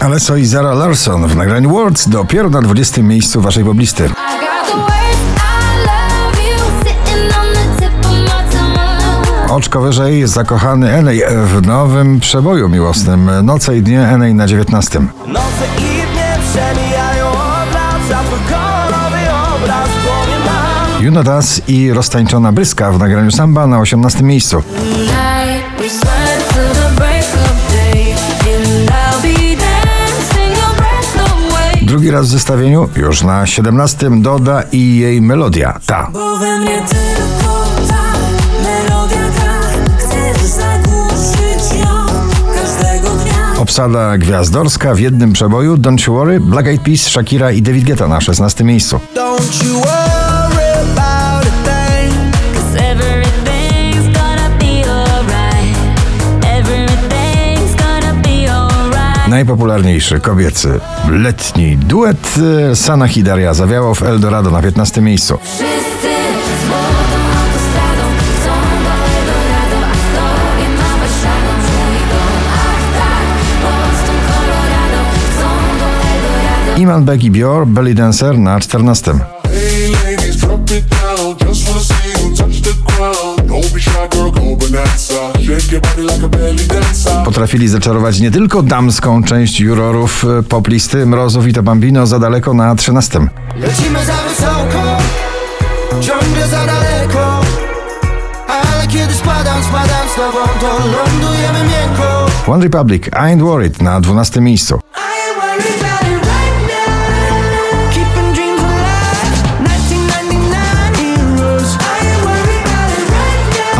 Alesso i Zara Larson w nagraniu Words dopiero na 20 miejscu waszej poblisty. Oczko wyżej zakochany Enej w nowym przeboju miłosnym Noce i dnie Enej na 19. Noce i dnie przemijają obraz, a twój kolorowy obraz w głowie mam. Juno Das i roztańczona Bryska w nagraniu Samba na 18 miejscu. Night, Drugi raz w zestawieniu, już na 17 Doda i jej melodia, ta. Bo we mnie tylko ta melodia gra. Chcesz zagłuszyć ją każdego dnia. Obsada gwiazdorska w jednym przeboju Don't You Worry, Black Eyed Peas, Shakira i David Guetta na 16 miejscu. Don't you worry Najpopularniejszy kobiecy letni duet e, Sanach i Daria zawiało w Eldorado na 15 miejscu. Tak. Iman Beck i Bior, Belly Dancer na 14. Hey ladies, Potrafili zaczarować nie tylko damską część jurorów e, poplisty Mrozów i to Bambino za daleko na 13. Lecimy za wysoko, ciągle za daleko. Ale kiedy spadam, spadam z tobą, to lądujemy miękko. One Republic, I Ain't Worried na 12 miejscu.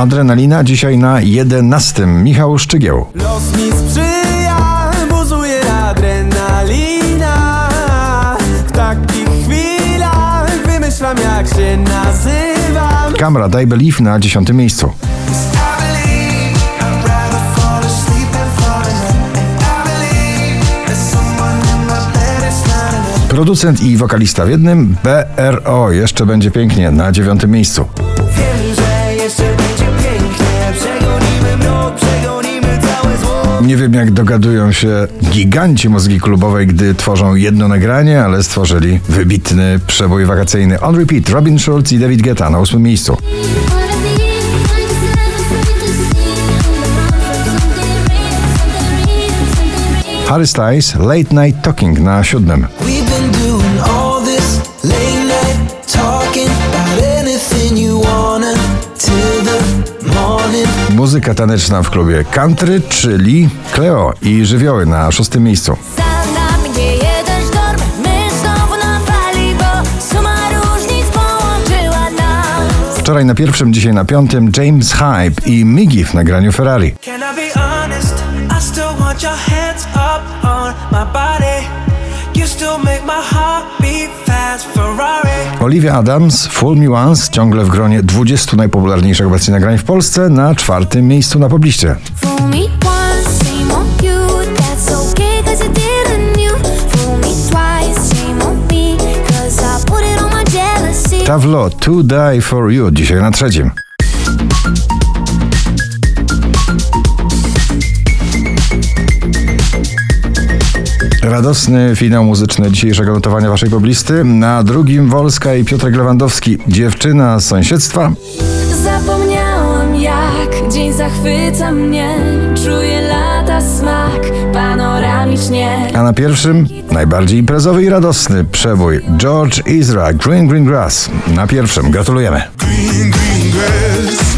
Adrenalina dzisiaj na 11. Michał Szczygieł. Los mi sprzyja, buzuje adrenalina. W takich chwilach wymyślam jak się nazywam. Kamra Daj Believe na 10 miejscu. Producent i wokalista w jednym, BRO jeszcze będzie pięknie na 9 miejscu. Nie wiem jak dogadują się giganci mózgi klubowej, gdy tworzą jedno nagranie, ale stworzyli wybitny przebój wakacyjny On Repeat, Robin Schulz i David Guetta na 8 miejscu. Harry Styles, Late Night Talking na 7. Muzyka taneczna w klubie country, czyli Cleo i żywioły na 6 miejscu. Wczoraj na pierwszym, dzisiaj na piątym James Hype i Miggy w nagraniu Ferrari. Olivia Adams, Fool Me Once, ciągle w gronie 20 najpopularniejszych obecnie nagrań w Polsce, na czwartym miejscu na pobliście. Fool me once, shame on you. That's okay, cause you didn't you. Fool me twice, shame on me. Cause I put it on my jealousy. Tavlo, To Die For You, dzisiaj na trzecim. Radosny finał muzyczny dzisiejszego notowania waszej poblisty. Na drugim Wolska i Piotrek Lewandowski. Dziewczyna z sąsiedztwa. Zapomniałam jak dzień zachwyca mnie. Czuję lata smak panoramicznie. A na pierwszym najbardziej imprezowy i radosny przebój George Ezra Green Green Grass. Na pierwszym gratulujemy. Green, green grass.